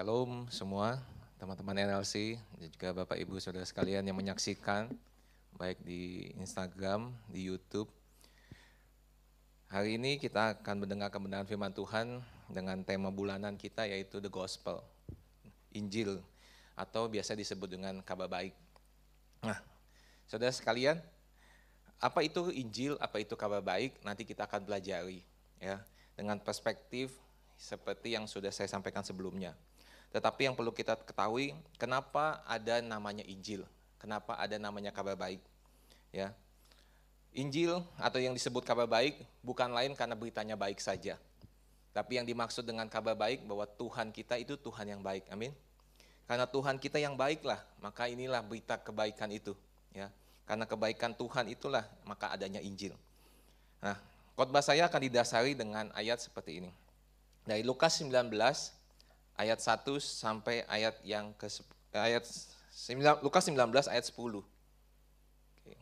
Shalom semua teman-teman NLC dan juga Bapak Ibu Saudara sekalian yang menyaksikan baik di Instagram, di YouTube. Hari ini kita akan mendengar kebenaran firman Tuhan dengan tema bulanan kita yaitu The Gospel, Injil atau biasa disebut dengan kabar baik. Nah, Saudara sekalian, apa itu Injil, apa itu kabar baik? Nanti kita akan pelajari ya dengan perspektif seperti yang sudah saya sampaikan sebelumnya. Tetapi yang perlu kita ketahui, kenapa ada namanya Injil? Kenapa ada namanya kabar baik? Ya. Injil atau yang disebut kabar baik bukan lain karena beritanya baik saja. Tapi yang dimaksud dengan kabar baik bahwa Tuhan kita itu Tuhan yang baik. Amin. Karena Tuhan kita yang baiklah, maka inilah berita kebaikan itu, ya. Karena kebaikan Tuhan itulah maka adanya Injil. Nah, khotbah saya akan didasari dengan ayat seperti ini. Dari Lukas 19 ayat 1 sampai ayat yang ke ayat 9, Lukas 19 ayat 10. Oke.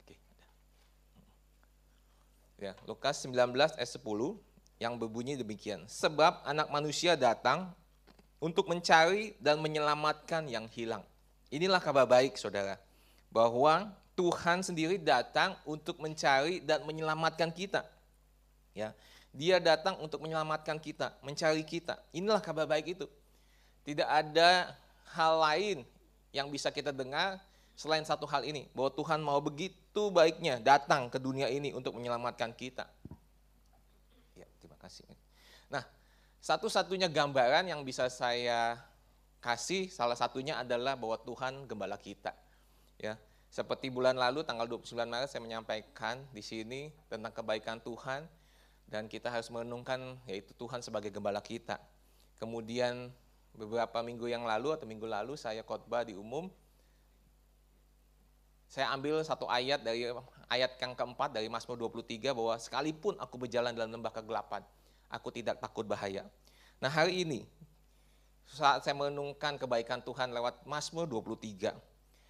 Oke. Ya, Lukas 19 ayat 10 yang berbunyi demikian. Sebab anak manusia datang untuk mencari dan menyelamatkan yang hilang. Inilah kabar baik saudara. Bahwa Tuhan sendiri datang untuk mencari dan menyelamatkan kita. Ya, dia datang untuk menyelamatkan kita, mencari kita. Inilah kabar baik itu. Tidak ada hal lain yang bisa kita dengar selain satu hal ini, bahwa Tuhan mau begitu baiknya datang ke dunia ini untuk menyelamatkan kita. Ya, terima kasih. Nah, satu-satunya gambaran yang bisa saya kasih salah satunya adalah bahwa Tuhan gembala kita. Ya, seperti bulan lalu tanggal 29 Maret saya menyampaikan di sini tentang kebaikan Tuhan dan kita harus merenungkan yaitu Tuhan sebagai gembala kita. Kemudian beberapa minggu yang lalu atau minggu lalu saya khotbah di umum saya ambil satu ayat dari ayat yang keempat dari Mazmur 23 bahwa sekalipun aku berjalan dalam lembah kegelapan, aku tidak takut bahaya. Nah hari ini saat saya merenungkan kebaikan Tuhan lewat Mazmur 23,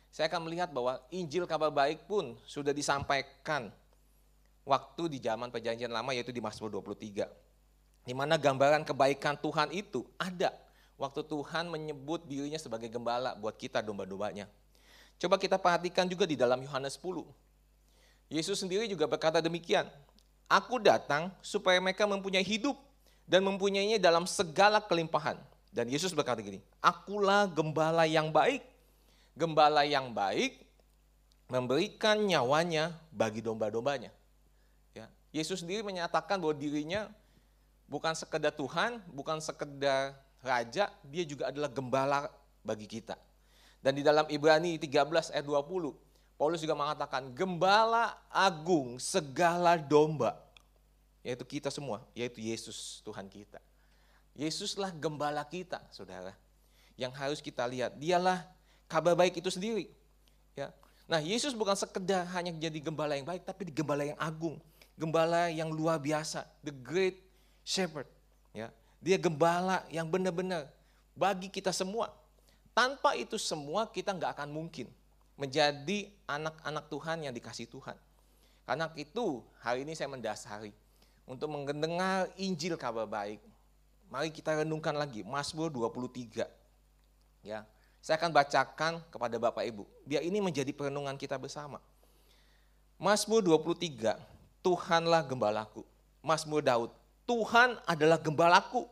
saya akan melihat bahwa Injil kabar baik pun sudah disampaikan waktu di zaman perjanjian lama yaitu di Mazmur 23. Di mana gambaran kebaikan Tuhan itu ada waktu Tuhan menyebut dirinya sebagai gembala buat kita domba-dombanya. Coba kita perhatikan juga di dalam Yohanes 10. Yesus sendiri juga berkata demikian. Aku datang supaya mereka mempunyai hidup dan mempunyainya dalam segala kelimpahan. Dan Yesus berkata gini, akulah gembala yang baik. Gembala yang baik memberikan nyawanya bagi domba-dombanya. Yesus sendiri menyatakan bahwa dirinya bukan sekedar Tuhan, bukan sekedar raja, dia juga adalah gembala bagi kita. Dan di dalam Ibrani 13 ayat 20, Paulus juga mengatakan gembala agung segala domba, yaitu kita semua, yaitu Yesus Tuhan kita. Yesuslah gembala kita, saudara. Yang harus kita lihat, dialah kabar baik itu sendiri. Ya. Nah, Yesus bukan sekedar hanya jadi gembala yang baik, tapi gembala yang agung, gembala yang luar biasa, the great shepherd. Ya. Dia gembala yang benar-benar bagi kita semua. Tanpa itu semua kita nggak akan mungkin menjadi anak-anak Tuhan yang dikasih Tuhan. Karena itu hari ini saya mendasari untuk mendengar Injil kabar baik. Mari kita renungkan lagi Mazmur 23. Ya, saya akan bacakan kepada Bapak Ibu. Biar ini menjadi perenungan kita bersama. Mazmur 23, Tuhanlah gembalaku. Mazmur Daud, Tuhan adalah gembalaku.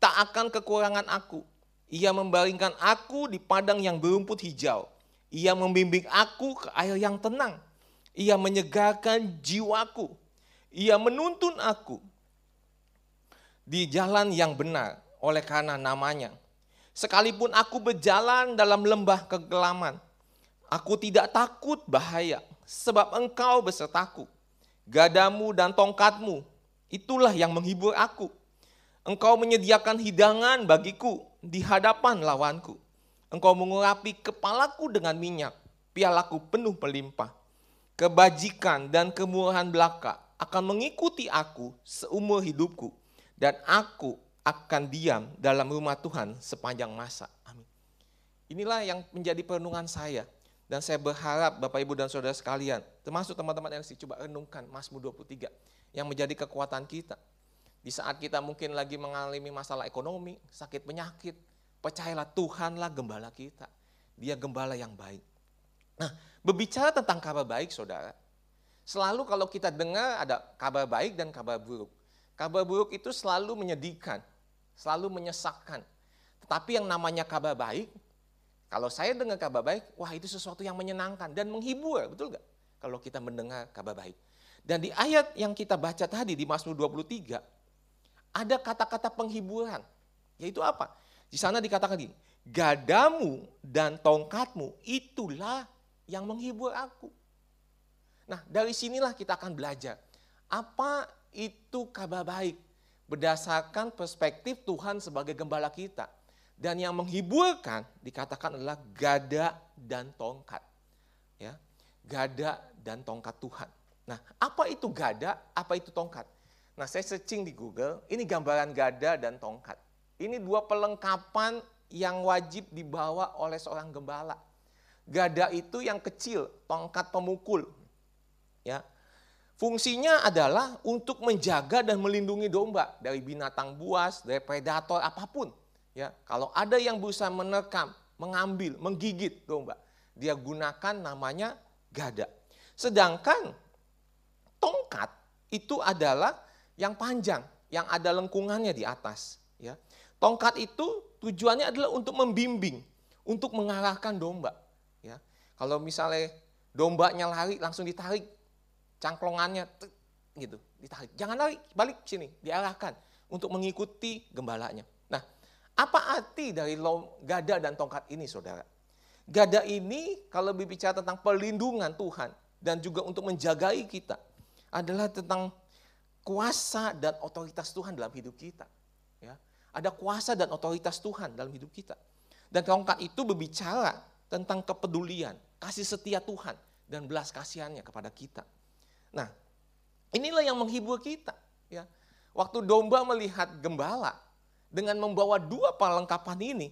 Tak akan kekurangan aku. Ia membaringkan aku di padang yang berumput hijau. Ia membimbing aku ke air yang tenang. Ia menyegarkan jiwaku. Ia menuntun aku di jalan yang benar oleh karena namanya. Sekalipun aku berjalan dalam lembah kegelaman, aku tidak takut bahaya, sebab engkau besertaku. Gadamu dan tongkatmu, itulah yang menghibur aku. Engkau menyediakan hidangan bagiku di hadapan lawanku. Engkau mengurapi kepalaku dengan minyak, pialaku penuh melimpah. Kebajikan dan kemurahan belaka akan mengikuti aku seumur hidupku. Dan aku akan diam dalam rumah Tuhan sepanjang masa. Amin. Inilah yang menjadi perenungan saya. Dan saya berharap Bapak Ibu dan Saudara sekalian, termasuk teman-teman yang coba renungkan Mazmur 23, yang menjadi kekuatan kita. Di saat kita mungkin lagi mengalami masalah ekonomi, sakit penyakit, percayalah Tuhanlah gembala kita. Dia gembala yang baik. Nah, berbicara tentang kabar baik saudara, selalu kalau kita dengar ada kabar baik dan kabar buruk. Kabar buruk itu selalu menyedihkan, selalu menyesakkan. Tetapi yang namanya kabar baik, kalau saya dengar kabar baik, wah itu sesuatu yang menyenangkan dan menghibur, betul nggak? Kalau kita mendengar kabar baik. Dan di ayat yang kita baca tadi di Mazmur 23, ada kata-kata penghiburan. Yaitu apa? Di sana dikatakan gini, gadamu dan tongkatmu itulah yang menghibur aku. Nah dari sinilah kita akan belajar. Apa itu kabar baik? Berdasarkan perspektif Tuhan sebagai gembala kita. Dan yang menghiburkan dikatakan adalah gada dan tongkat. Ya, gada dan tongkat Tuhan. Nah, apa itu gada, apa itu tongkat? Nah, saya searching di Google, ini gambaran gada dan tongkat. Ini dua pelengkapan yang wajib dibawa oleh seorang gembala. Gada itu yang kecil, tongkat pemukul. Ya. Fungsinya adalah untuk menjaga dan melindungi domba dari binatang buas, dari predator apa pun. Ya, kalau ada yang berusaha menerkam, mengambil, menggigit domba, dia gunakan namanya gada. Sedangkan tongkat itu adalah yang panjang, yang ada lengkungannya di atas. Ya. Tongkat itu tujuannya adalah untuk membimbing, untuk mengarahkan domba. Ya. Kalau misalnya dombanya lari langsung ditarik cangklongannya gitu, ditarik. Jangan lari, balik sini, diarahkan untuk mengikuti gembalanya. Apa arti dari gada dan tongkat ini, saudara? Gada ini kalau berbicara tentang perlindungan Tuhan dan juga untuk menjagai kita adalah tentang kuasa dan otoritas Tuhan dalam hidup kita. Ya. Ada kuasa dan otoritas Tuhan dalam hidup kita. Dan tongkat itu berbicara tentang kepedulian, kasih setia Tuhan, dan belas kasihannya kepada kita. Nah, inilah yang menghibur kita. Ya. Waktu domba melihat gembala dengan membawa dua perlengkapan ini,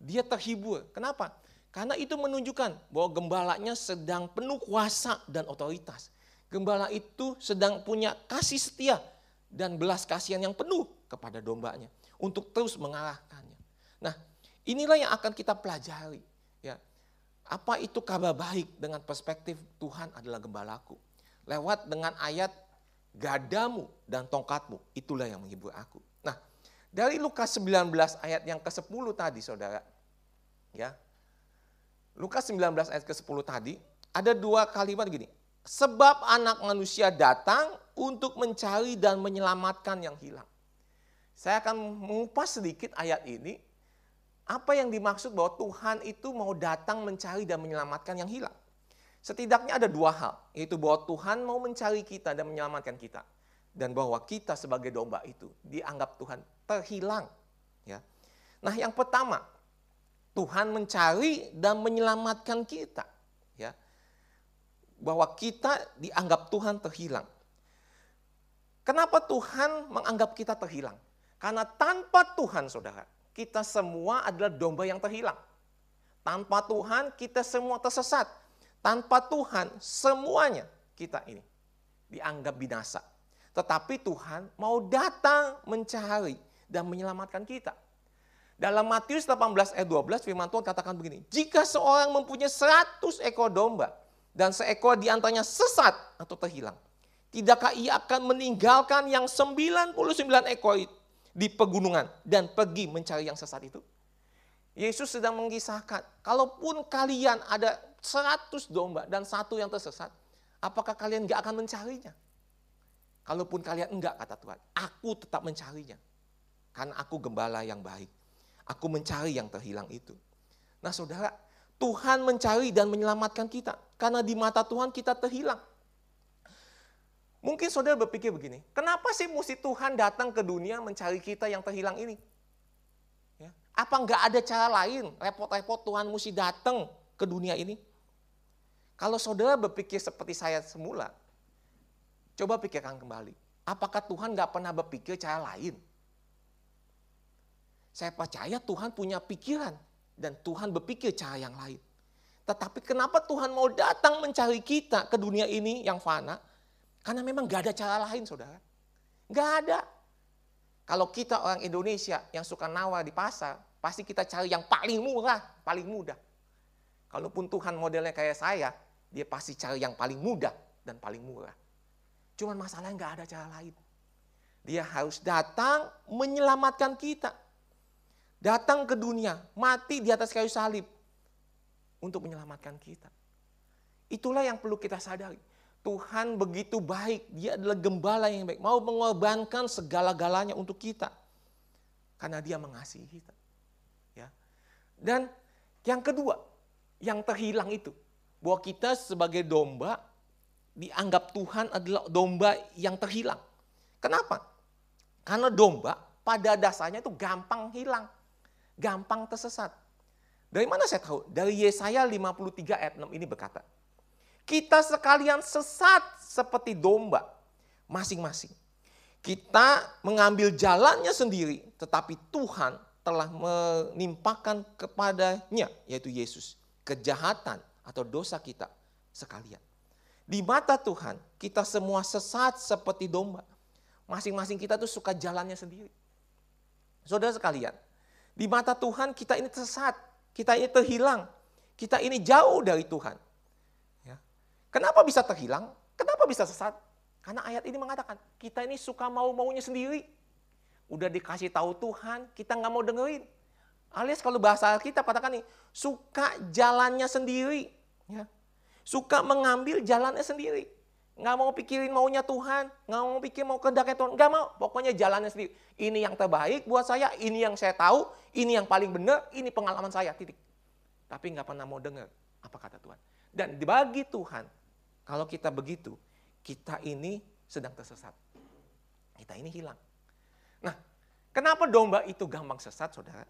dia terhibur. Kenapa? Karena itu menunjukkan bahwa gembalanya sedang penuh kuasa dan otoritas gembala itu sedang punya kasih setia dan belas kasihan yang penuh kepada dombanya untuk terus mengalahkannya. Nah, inilah yang akan kita pelajari. Ya, apa itu kabar baik dengan perspektif Tuhan adalah gembalaku. Lewat dengan ayat gadamu dan tongkatmu, itulah yang menghibur aku. Nah, dari Lukas 19 ayat yang ke-10 tadi saudara, ya, Lukas 19 ayat ke-10 tadi, ada dua kalimat gini, Sebab anak manusia datang untuk mencari dan menyelamatkan yang hilang. Saya akan mengupas sedikit ayat ini. Apa yang dimaksud bahwa Tuhan itu mau datang mencari dan menyelamatkan yang hilang. Setidaknya ada dua hal, yaitu bahwa Tuhan mau mencari kita dan menyelamatkan kita. Dan bahwa kita sebagai domba itu dianggap Tuhan terhilang. Ya. Nah yang pertama, Tuhan mencari dan menyelamatkan kita bahwa kita dianggap Tuhan terhilang. Kenapa Tuhan menganggap kita terhilang? Karena tanpa Tuhan, saudara, kita semua adalah domba yang terhilang. Tanpa Tuhan, kita semua tersesat. Tanpa Tuhan, semuanya kita ini dianggap binasa. Tetapi Tuhan mau datang mencari dan menyelamatkan kita. Dalam Matius 18 ayat 12 firman Tuhan katakan begini, jika seorang mempunyai 100 ekor domba dan seekor di antaranya sesat atau terhilang. Tidakkah ia akan meninggalkan yang 99 ekor di pegunungan dan pergi mencari yang sesat itu? Yesus sedang mengisahkan, kalaupun kalian ada 100 domba dan satu yang tersesat, apakah kalian gak akan mencarinya? Kalaupun kalian enggak, kata Tuhan, aku tetap mencarinya. Karena aku gembala yang baik. Aku mencari yang terhilang itu. Nah saudara, Tuhan mencari dan menyelamatkan kita. Karena di mata Tuhan kita terhilang. Mungkin saudara berpikir begini, kenapa sih mesti Tuhan datang ke dunia mencari kita yang terhilang ini? Ya. Apa nggak ada cara lain, repot-repot Tuhan mesti datang ke dunia ini? Kalau saudara berpikir seperti saya semula, coba pikirkan kembali. Apakah Tuhan nggak pernah berpikir cara lain? Saya percaya Tuhan punya pikiran dan Tuhan berpikir cara yang lain. Tetapi kenapa Tuhan mau datang mencari kita ke dunia ini yang fana? Karena memang gak ada cara lain saudara. Gak ada. Kalau kita orang Indonesia yang suka nawar di pasar, pasti kita cari yang paling murah, paling mudah. Kalaupun Tuhan modelnya kayak saya, dia pasti cari yang paling mudah dan paling murah. Cuman masalahnya gak ada cara lain. Dia harus datang menyelamatkan kita. Datang ke dunia, mati di atas kayu salib untuk menyelamatkan kita. Itulah yang perlu kita sadari Tuhan begitu baik, dia adalah gembala yang baik, mau mengorbankan segala-galanya untuk kita. Karena dia mengasihi kita. Ya. Dan yang kedua, yang terhilang itu, bahwa kita sebagai domba dianggap Tuhan adalah domba yang terhilang. Kenapa? Karena domba pada dasarnya itu gampang hilang, gampang tersesat. Dari mana saya tahu? Dari Yesaya 53 ayat 6 ini berkata, kita sekalian sesat seperti domba masing-masing. Kita mengambil jalannya sendiri, tetapi Tuhan telah menimpakan kepadanya, yaitu Yesus, kejahatan atau dosa kita sekalian. Di mata Tuhan, kita semua sesat seperti domba. Masing-masing kita tuh suka jalannya sendiri. Saudara sekalian, di mata Tuhan kita ini sesat, kita ini terhilang, kita ini jauh dari Tuhan. Kenapa bisa terhilang? Kenapa bisa sesat? Karena ayat ini mengatakan, kita ini suka mau-maunya sendiri. Udah dikasih tahu Tuhan, kita nggak mau dengerin. Alias kalau bahasa kita katakan nih, suka jalannya sendiri. Ya. Suka mengambil jalannya sendiri. Nggak mau pikirin maunya Tuhan, nggak mau pikir mau kehendaknya Tuhan, nggak mau. Pokoknya jalannya sendiri. Ini yang terbaik buat saya, ini yang saya tahu, ini yang paling benar, ini pengalaman saya, titik. Tapi nggak pernah mau dengar apa kata Tuhan. Dan dibagi Tuhan, kalau kita begitu, kita ini sedang tersesat. Kita ini hilang. Nah, kenapa domba itu gampang sesat, saudara?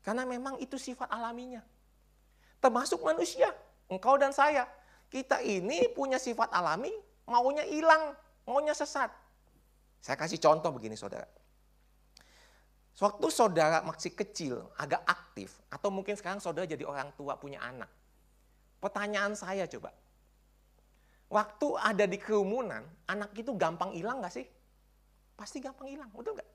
Karena memang itu sifat alaminya. Termasuk manusia, engkau dan saya. Kita ini punya sifat alami, maunya hilang, maunya sesat. Saya kasih contoh begini, saudara. Waktu saudara masih kecil, agak aktif, atau mungkin sekarang saudara jadi orang tua punya anak. Pertanyaan saya coba, Waktu ada di kerumunan, anak itu gampang hilang gak sih? Pasti gampang hilang, betul gak?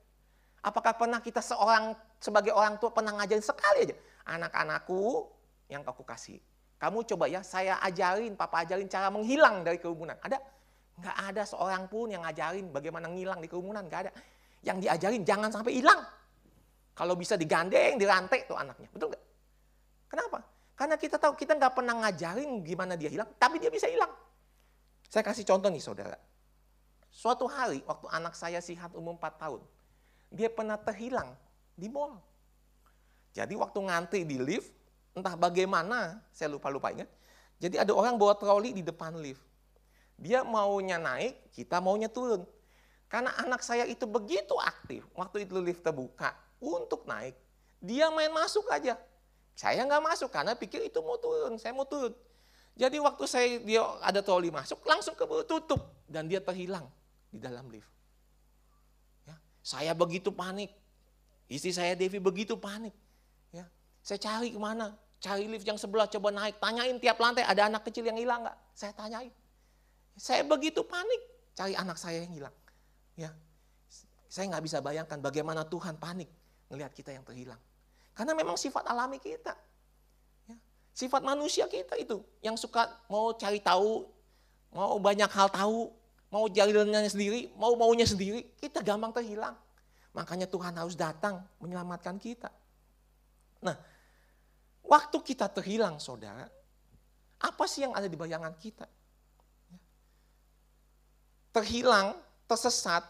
Apakah pernah kita seorang sebagai orang tua pernah ngajarin sekali aja, anak-anakku yang aku kasih, kamu coba ya saya ajarin, papa ajarin cara menghilang dari kerumunan. Ada? Nggak ada seorang pun yang ngajarin bagaimana ngilang di kerumunan, nggak ada. Yang diajarin jangan sampai hilang. Kalau bisa digandeng, dirantai tuh anaknya, betul nggak? Kenapa? Karena kita tahu kita nggak pernah ngajarin gimana dia hilang, tapi dia bisa hilang. Saya kasih contoh nih saudara. Suatu hari waktu anak saya Sihat umur 4 tahun, dia pernah terhilang di mall. Jadi waktu ngantri di lift, entah bagaimana, saya lupa-lupa ingat. Jadi ada orang bawa troli di depan lift. Dia maunya naik, kita maunya turun. Karena anak saya itu begitu aktif, waktu itu lift terbuka untuk naik, dia main masuk aja. Saya nggak masuk karena pikir itu mau turun, saya mau turun. Jadi waktu saya dia ada troli masuk, langsung ke tutup dan dia terhilang di dalam lift. Ya, saya begitu panik, istri saya Devi begitu panik. Ya, saya cari ke mana, cari lift yang sebelah, coba naik, tanyain tiap lantai ada anak kecil yang hilang nggak? Saya tanyain. Saya begitu panik, cari anak saya yang hilang. Ya, saya nggak bisa bayangkan bagaimana Tuhan panik melihat kita yang terhilang. Karena memang sifat alami kita. Sifat manusia kita itu yang suka mau cari tahu, mau banyak hal tahu, mau jalannya sendiri, mau maunya sendiri, kita gampang terhilang. Makanya Tuhan harus datang menyelamatkan kita. Nah, waktu kita terhilang saudara, apa sih yang ada di bayangan kita? Terhilang, tersesat,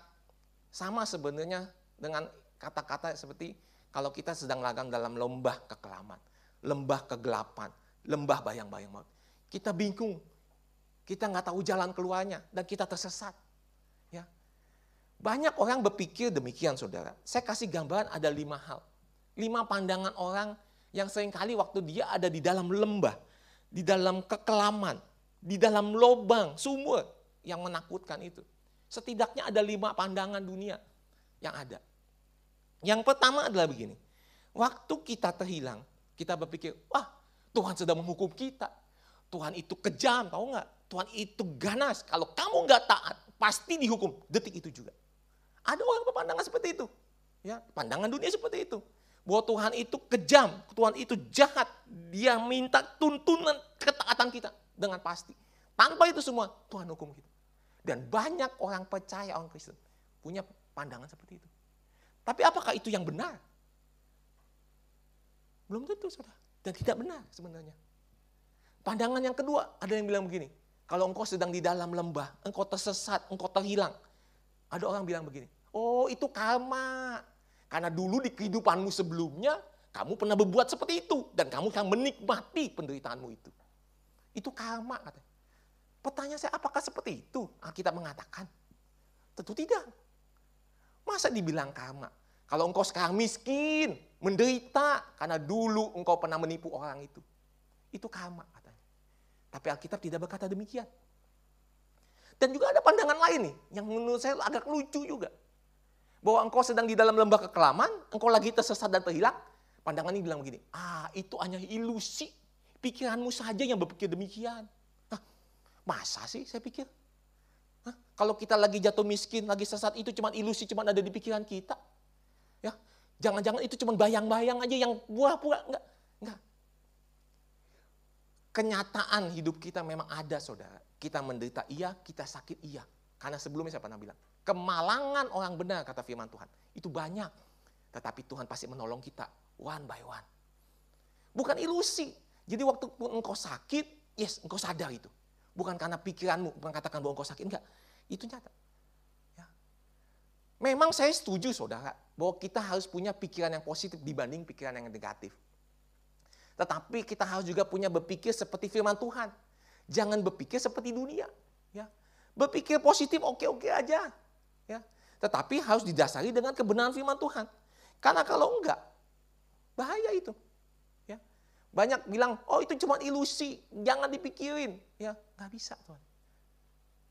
sama sebenarnya dengan kata-kata seperti kalau kita sedang lagang dalam lembah kekelaman, lembah kegelapan, lembah bayang-bayang maut. Kita bingung, kita nggak tahu jalan keluarnya, dan kita tersesat. Banyak orang berpikir demikian saudara. Saya kasih gambaran ada lima hal. Lima pandangan orang yang sering kali waktu dia ada di dalam lembah, di dalam kekelaman, di dalam lobang, sumur yang menakutkan itu. Setidaknya ada lima pandangan dunia yang ada. Yang pertama adalah begini. Waktu kita terhilang, kita berpikir, wah Tuhan sedang menghukum kita. Tuhan itu kejam, tahu nggak? Tuhan itu ganas. Kalau kamu nggak taat, pasti dihukum. Detik itu juga. Ada orang berpandangan seperti itu. Ya, pandangan dunia seperti itu. Bahwa Tuhan itu kejam, Tuhan itu jahat. Dia minta tuntunan ketaatan kita dengan pasti. Tanpa itu semua, Tuhan hukum kita. Dan banyak orang percaya, orang Kristen, punya pandangan seperti itu. Tapi apakah itu yang benar? Belum tentu, saudara. Dan tidak benar sebenarnya. Pandangan yang kedua, ada yang bilang begini, kalau engkau sedang di dalam lembah, engkau tersesat, engkau terhilang. Ada orang bilang begini, oh itu karma. Karena dulu di kehidupanmu sebelumnya, kamu pernah berbuat seperti itu. Dan kamu akan menikmati penderitaanmu itu. Itu karma katanya. Pertanyaan saya, apakah seperti itu Alkitab mengatakan? Tentu tidak. Masa dibilang karma? Kalau engkau sekarang miskin, menderita, karena dulu engkau pernah menipu orang itu. Itu karma katanya. Tapi Alkitab tidak berkata demikian. Dan juga ada pandangan lain nih, yang menurut saya agak lucu juga. Bahwa engkau sedang di dalam lembah kekelaman, engkau lagi tersesat dan terhilang. Pandangan ini bilang begini, ah itu hanya ilusi. Pikiranmu saja yang berpikir demikian. Hah, masa sih saya pikir? Hah, kalau kita lagi jatuh miskin, lagi sesat, itu cuma ilusi, cuma ada di pikiran kita. Ya, Jangan-jangan itu cuma bayang-bayang aja yang buah-buah. Enggak, enggak kenyataan hidup kita memang ada saudara. Kita menderita iya, kita sakit iya. Karena sebelumnya saya pernah bilang, kemalangan orang benar kata firman Tuhan. Itu banyak. Tetapi Tuhan pasti menolong kita one by one. Bukan ilusi. Jadi waktu engkau sakit, yes engkau sadar itu. Bukan karena pikiranmu mengatakan bahwa engkau sakit. Enggak, itu nyata. Ya. Memang saya setuju saudara, bahwa kita harus punya pikiran yang positif dibanding pikiran yang negatif. Tetapi kita harus juga punya berpikir seperti firman Tuhan. Jangan berpikir seperti dunia. Ya. Berpikir positif oke-oke aja. Ya. Tetapi harus didasari dengan kebenaran firman Tuhan. Karena kalau enggak, bahaya itu. Ya. Banyak bilang, oh itu cuma ilusi, jangan dipikirin. Ya, nggak bisa Tuhan.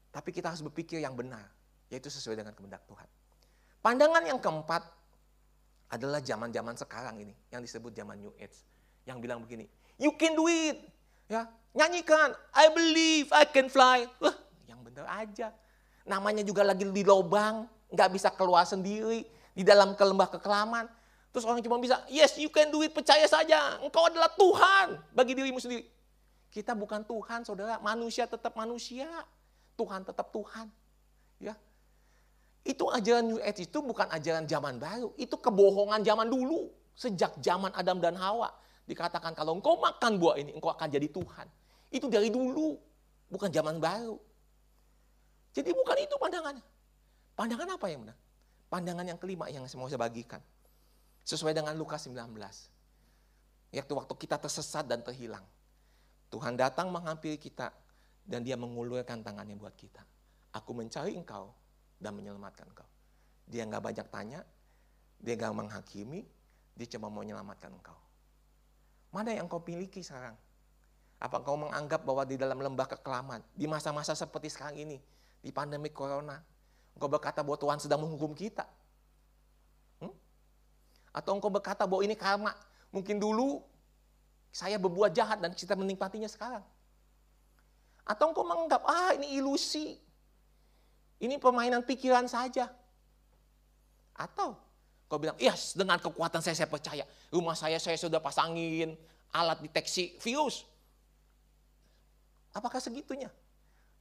Tapi kita harus berpikir yang benar, yaitu sesuai dengan kehendak Tuhan. Pandangan yang keempat adalah zaman-zaman sekarang ini, yang disebut zaman New Age yang bilang begini, you can do it. Ya, nyanyikan, I believe I can fly. Wah, yang benar aja. Namanya juga lagi di lubang, nggak bisa keluar sendiri, di dalam kelembah kekelaman. Terus orang cuma bisa, yes you can do it, percaya saja. Engkau adalah Tuhan bagi dirimu sendiri. Kita bukan Tuhan, saudara. Manusia tetap manusia. Tuhan tetap Tuhan. Ya, itu ajaran New Age itu bukan ajaran zaman baru. Itu kebohongan zaman dulu. Sejak zaman Adam dan Hawa. Dikatakan kalau engkau makan buah ini, engkau akan jadi Tuhan. Itu dari dulu, bukan zaman baru. Jadi bukan itu pandangannya. Pandangan apa yang benar? Pandangan yang kelima yang mau saya bagikan. Sesuai dengan Lukas 19. Yaitu waktu kita tersesat dan terhilang. Tuhan datang menghampiri kita dan dia mengulurkan tangannya buat kita. Aku mencari engkau dan menyelamatkan engkau. Dia nggak banyak tanya, dia nggak menghakimi, dia cuma mau menyelamatkan engkau. Mana yang kau miliki sekarang? Apa kau menganggap bahwa di dalam lembah kekelaman, di masa-masa seperti sekarang ini, di pandemi corona, engkau berkata bahwa Tuhan sedang menghukum kita? Hmm? Atau engkau berkata bahwa ini karma, mungkin dulu saya berbuat jahat dan kita menikmatinya sekarang? Atau engkau menganggap, ah ini ilusi, ini permainan pikiran saja? Atau Kau bilang, yes dengan kekuatan saya, saya percaya. Rumah saya, saya sudah pasangin alat deteksi virus. Apakah segitunya?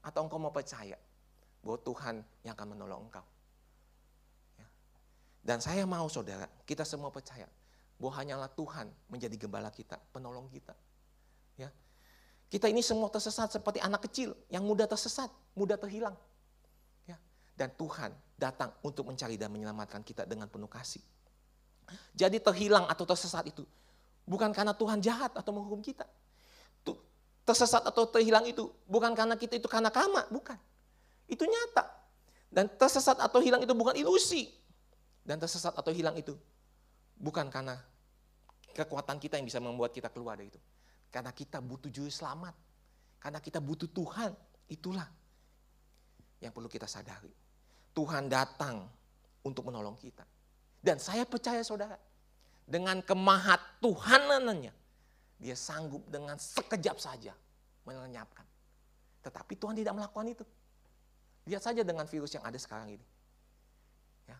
Atau engkau mau percaya bahwa Tuhan yang akan menolong engkau? Ya. Dan saya mau saudara, kita semua percaya bahwa hanyalah Tuhan menjadi gembala kita, penolong kita. Ya. Kita ini semua tersesat seperti anak kecil yang mudah tersesat, mudah terhilang. Dan Tuhan datang untuk mencari dan menyelamatkan kita dengan penuh kasih. Jadi terhilang atau tersesat itu bukan karena Tuhan jahat atau menghukum kita. Tersesat atau terhilang itu bukan karena kita itu karena kama, bukan. Itu nyata. Dan tersesat atau hilang itu bukan ilusi. Dan tersesat atau hilang itu bukan karena kekuatan kita yang bisa membuat kita keluar dari itu. Karena kita butuh juru selamat. Karena kita butuh Tuhan. Itulah yang perlu kita sadari. Tuhan datang untuk menolong kita. Dan saya percaya saudara, dengan kemahat Tuhanannya, dia sanggup dengan sekejap saja melenyapkan. Tetapi Tuhan tidak melakukan itu. Lihat saja dengan virus yang ada sekarang ini. Ya.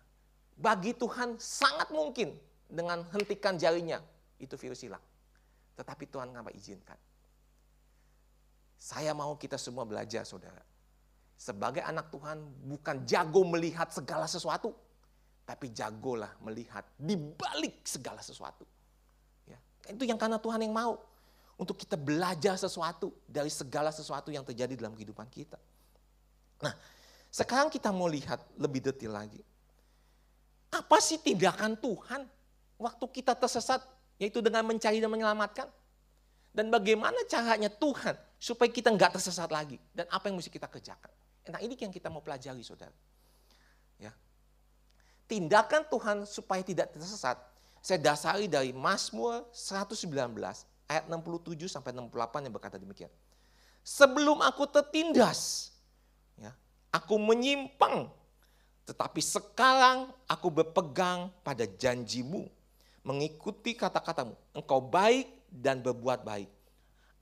Bagi Tuhan sangat mungkin dengan hentikan jarinya itu virus hilang. Tetapi Tuhan ngapa izinkan. Saya mau kita semua belajar saudara. Sebagai anak Tuhan bukan jago melihat segala sesuatu. Tapi jagolah melihat di balik segala sesuatu. Ya. Itu yang karena Tuhan yang mau. Untuk kita belajar sesuatu dari segala sesuatu yang terjadi dalam kehidupan kita. Nah, sekarang kita mau lihat lebih detail lagi. Apa sih tindakan Tuhan waktu kita tersesat yaitu dengan mencari dan menyelamatkan. Dan bagaimana caranya Tuhan supaya kita nggak tersesat lagi. Dan apa yang mesti kita kerjakan. Nah ini yang kita mau pelajari saudara. Ya. Tindakan Tuhan supaya tidak tersesat. Saya dasari dari Mazmur 119 ayat 67 sampai 68 yang berkata demikian. Sebelum aku tertindas, ya, aku menyimpang, tetapi sekarang aku berpegang pada janjimu mengikuti kata-katamu. Engkau baik dan berbuat baik.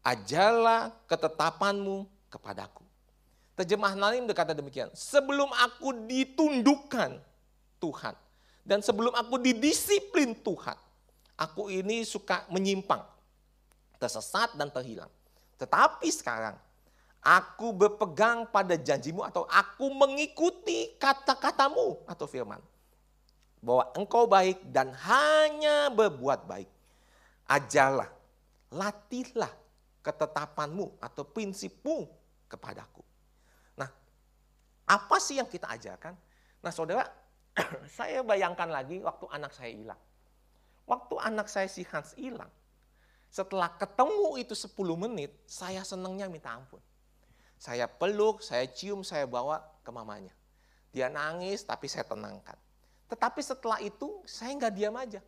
Ajarlah ketetapanmu kepadaku. Terjemahan lain berkata demikian. Sebelum aku ditundukkan Tuhan. Dan sebelum aku didisiplin Tuhan. Aku ini suka menyimpang. Tersesat dan terhilang. Tetapi sekarang aku berpegang pada janjimu atau aku mengikuti kata-katamu atau firman bahwa engkau baik dan hanya berbuat baik. Ajarlah, latihlah ketetapanmu atau prinsipmu kepadaku. Nah, apa sih yang kita ajarkan? Nah, saudara, saya bayangkan lagi waktu anak saya hilang. Waktu anak saya si Hans hilang, setelah ketemu itu 10 menit, saya senangnya minta ampun. Saya peluk, saya cium, saya bawa ke mamanya. Dia nangis, tapi saya tenangkan. Tetapi setelah itu saya nggak diam aja.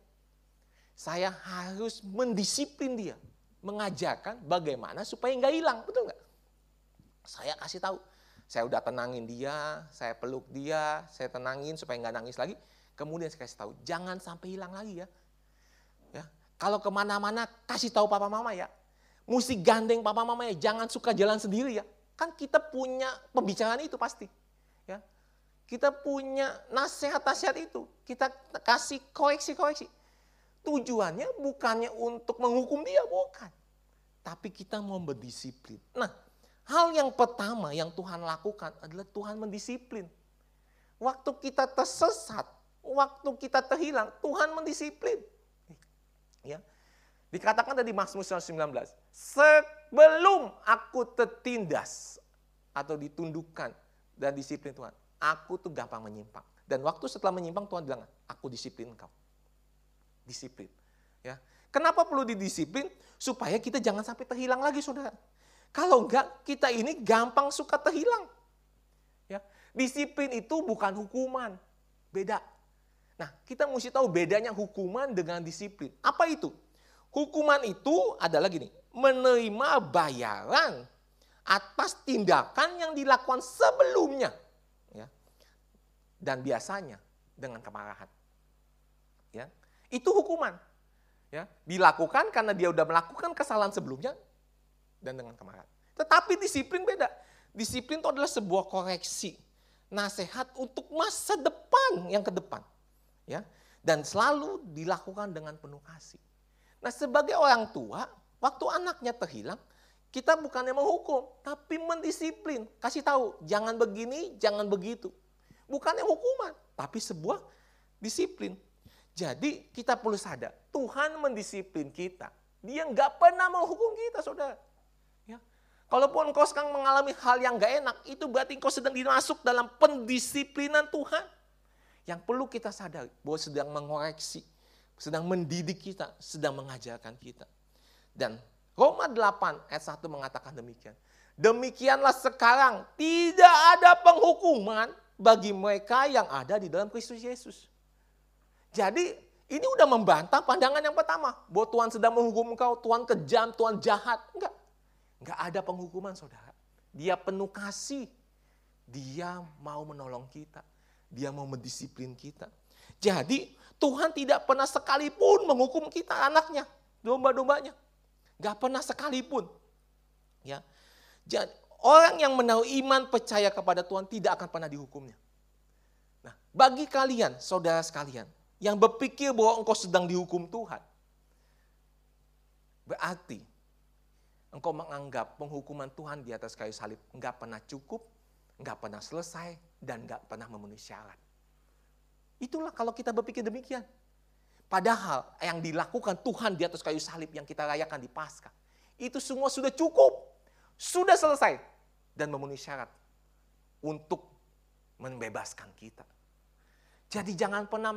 Saya harus mendisiplin dia. Mengajarkan bagaimana supaya nggak hilang. Betul nggak? Saya kasih tahu. Saya udah tenangin dia, saya peluk dia, saya tenangin supaya nggak nangis lagi. Kemudian saya kasih tahu, jangan sampai hilang lagi ya. ya. Kalau ke mana-mana kasih tahu papa mama ya. Mesti gandeng papa mama ya, jangan suka jalan sendiri ya. Kan kita punya pembicaraan itu pasti. Ya, kita punya nasihat-nasihat itu. Kita kasih koreksi-koreksi. Tujuannya bukannya untuk menghukum dia, bukan. Tapi kita mau berdisiplin. Nah, hal yang pertama yang Tuhan lakukan adalah Tuhan mendisiplin. Waktu kita tersesat, waktu kita terhilang, Tuhan mendisiplin. Ya. Dikatakan tadi Mazmur 19, sebelum aku tertindas atau ditundukkan dan disiplin Tuhan, Aku tuh gampang menyimpang. Dan waktu setelah menyimpang Tuhan bilang, aku disiplin kau. Disiplin. Ya. Kenapa perlu didisiplin? Supaya kita jangan sampai terhilang lagi saudara. Kalau enggak, kita ini gampang suka terhilang. Ya. Disiplin itu bukan hukuman. Beda. Nah, kita mesti tahu bedanya hukuman dengan disiplin. Apa itu? Hukuman itu adalah gini, menerima bayaran atas tindakan yang dilakukan sebelumnya dan biasanya dengan kemarahan. Ya, itu hukuman. Ya, dilakukan karena dia sudah melakukan kesalahan sebelumnya dan dengan kemarahan. Tetapi disiplin beda. Disiplin itu adalah sebuah koreksi, nasihat untuk masa depan yang ke depan. Ya, dan selalu dilakukan dengan penuh kasih. Nah, sebagai orang tua, waktu anaknya terhilang, kita bukannya menghukum, tapi mendisiplin. Kasih tahu, jangan begini, jangan begitu. Bukannya hukuman, tapi sebuah disiplin. Jadi kita perlu sadar, Tuhan mendisiplin kita. Dia nggak pernah menghukum kita, saudara. Ya. Kalaupun engkau sekarang mengalami hal yang nggak enak, itu berarti engkau sedang dimasuk dalam pendisiplinan Tuhan. Yang perlu kita sadari, bahwa sedang mengoreksi, sedang mendidik kita, sedang mengajarkan kita. Dan Roma 8 ayat 1 mengatakan demikian. Demikianlah sekarang tidak ada penghukuman bagi mereka yang ada di dalam Kristus Yesus. Jadi ini udah membantah pandangan yang pertama. Bahwa Tuhan sedang menghukum engkau, Tuhan kejam, Tuhan jahat. Enggak. Enggak ada penghukuman saudara. Dia penuh kasih. Dia mau menolong kita. Dia mau mendisiplin kita. Jadi Tuhan tidak pernah sekalipun menghukum kita anaknya, domba-dombanya. Enggak pernah sekalipun. Ya. Jadi Orang yang menaruh iman percaya kepada Tuhan tidak akan pernah dihukumnya. Nah, bagi kalian, saudara sekalian, yang berpikir bahwa engkau sedang dihukum Tuhan, berarti engkau menganggap penghukuman Tuhan di atas kayu salib enggak pernah cukup, enggak pernah selesai, dan enggak pernah memenuhi syarat. Itulah kalau kita berpikir demikian. Padahal yang dilakukan Tuhan di atas kayu salib yang kita rayakan di Paskah, itu semua sudah cukup sudah selesai dan memenuhi syarat untuk membebaskan kita. Jadi jangan pernah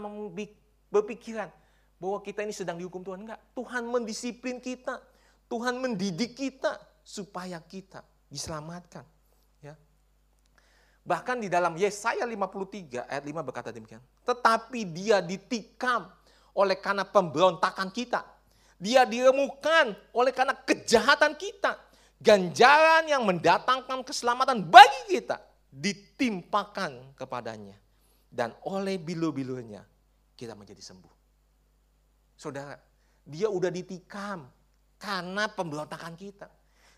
berpikiran bahwa kita ini sedang dihukum Tuhan. Enggak, Tuhan mendisiplin kita. Tuhan mendidik kita supaya kita diselamatkan. Ya. Bahkan di dalam Yesaya 53 ayat 5 berkata demikian. Tetapi dia ditikam oleh karena pemberontakan kita. Dia diremukan oleh karena kejahatan kita ganjaran yang mendatangkan keselamatan bagi kita ditimpakan kepadanya. Dan oleh bilu-bilunya kita menjadi sembuh. Saudara, dia udah ditikam karena pemberontakan kita.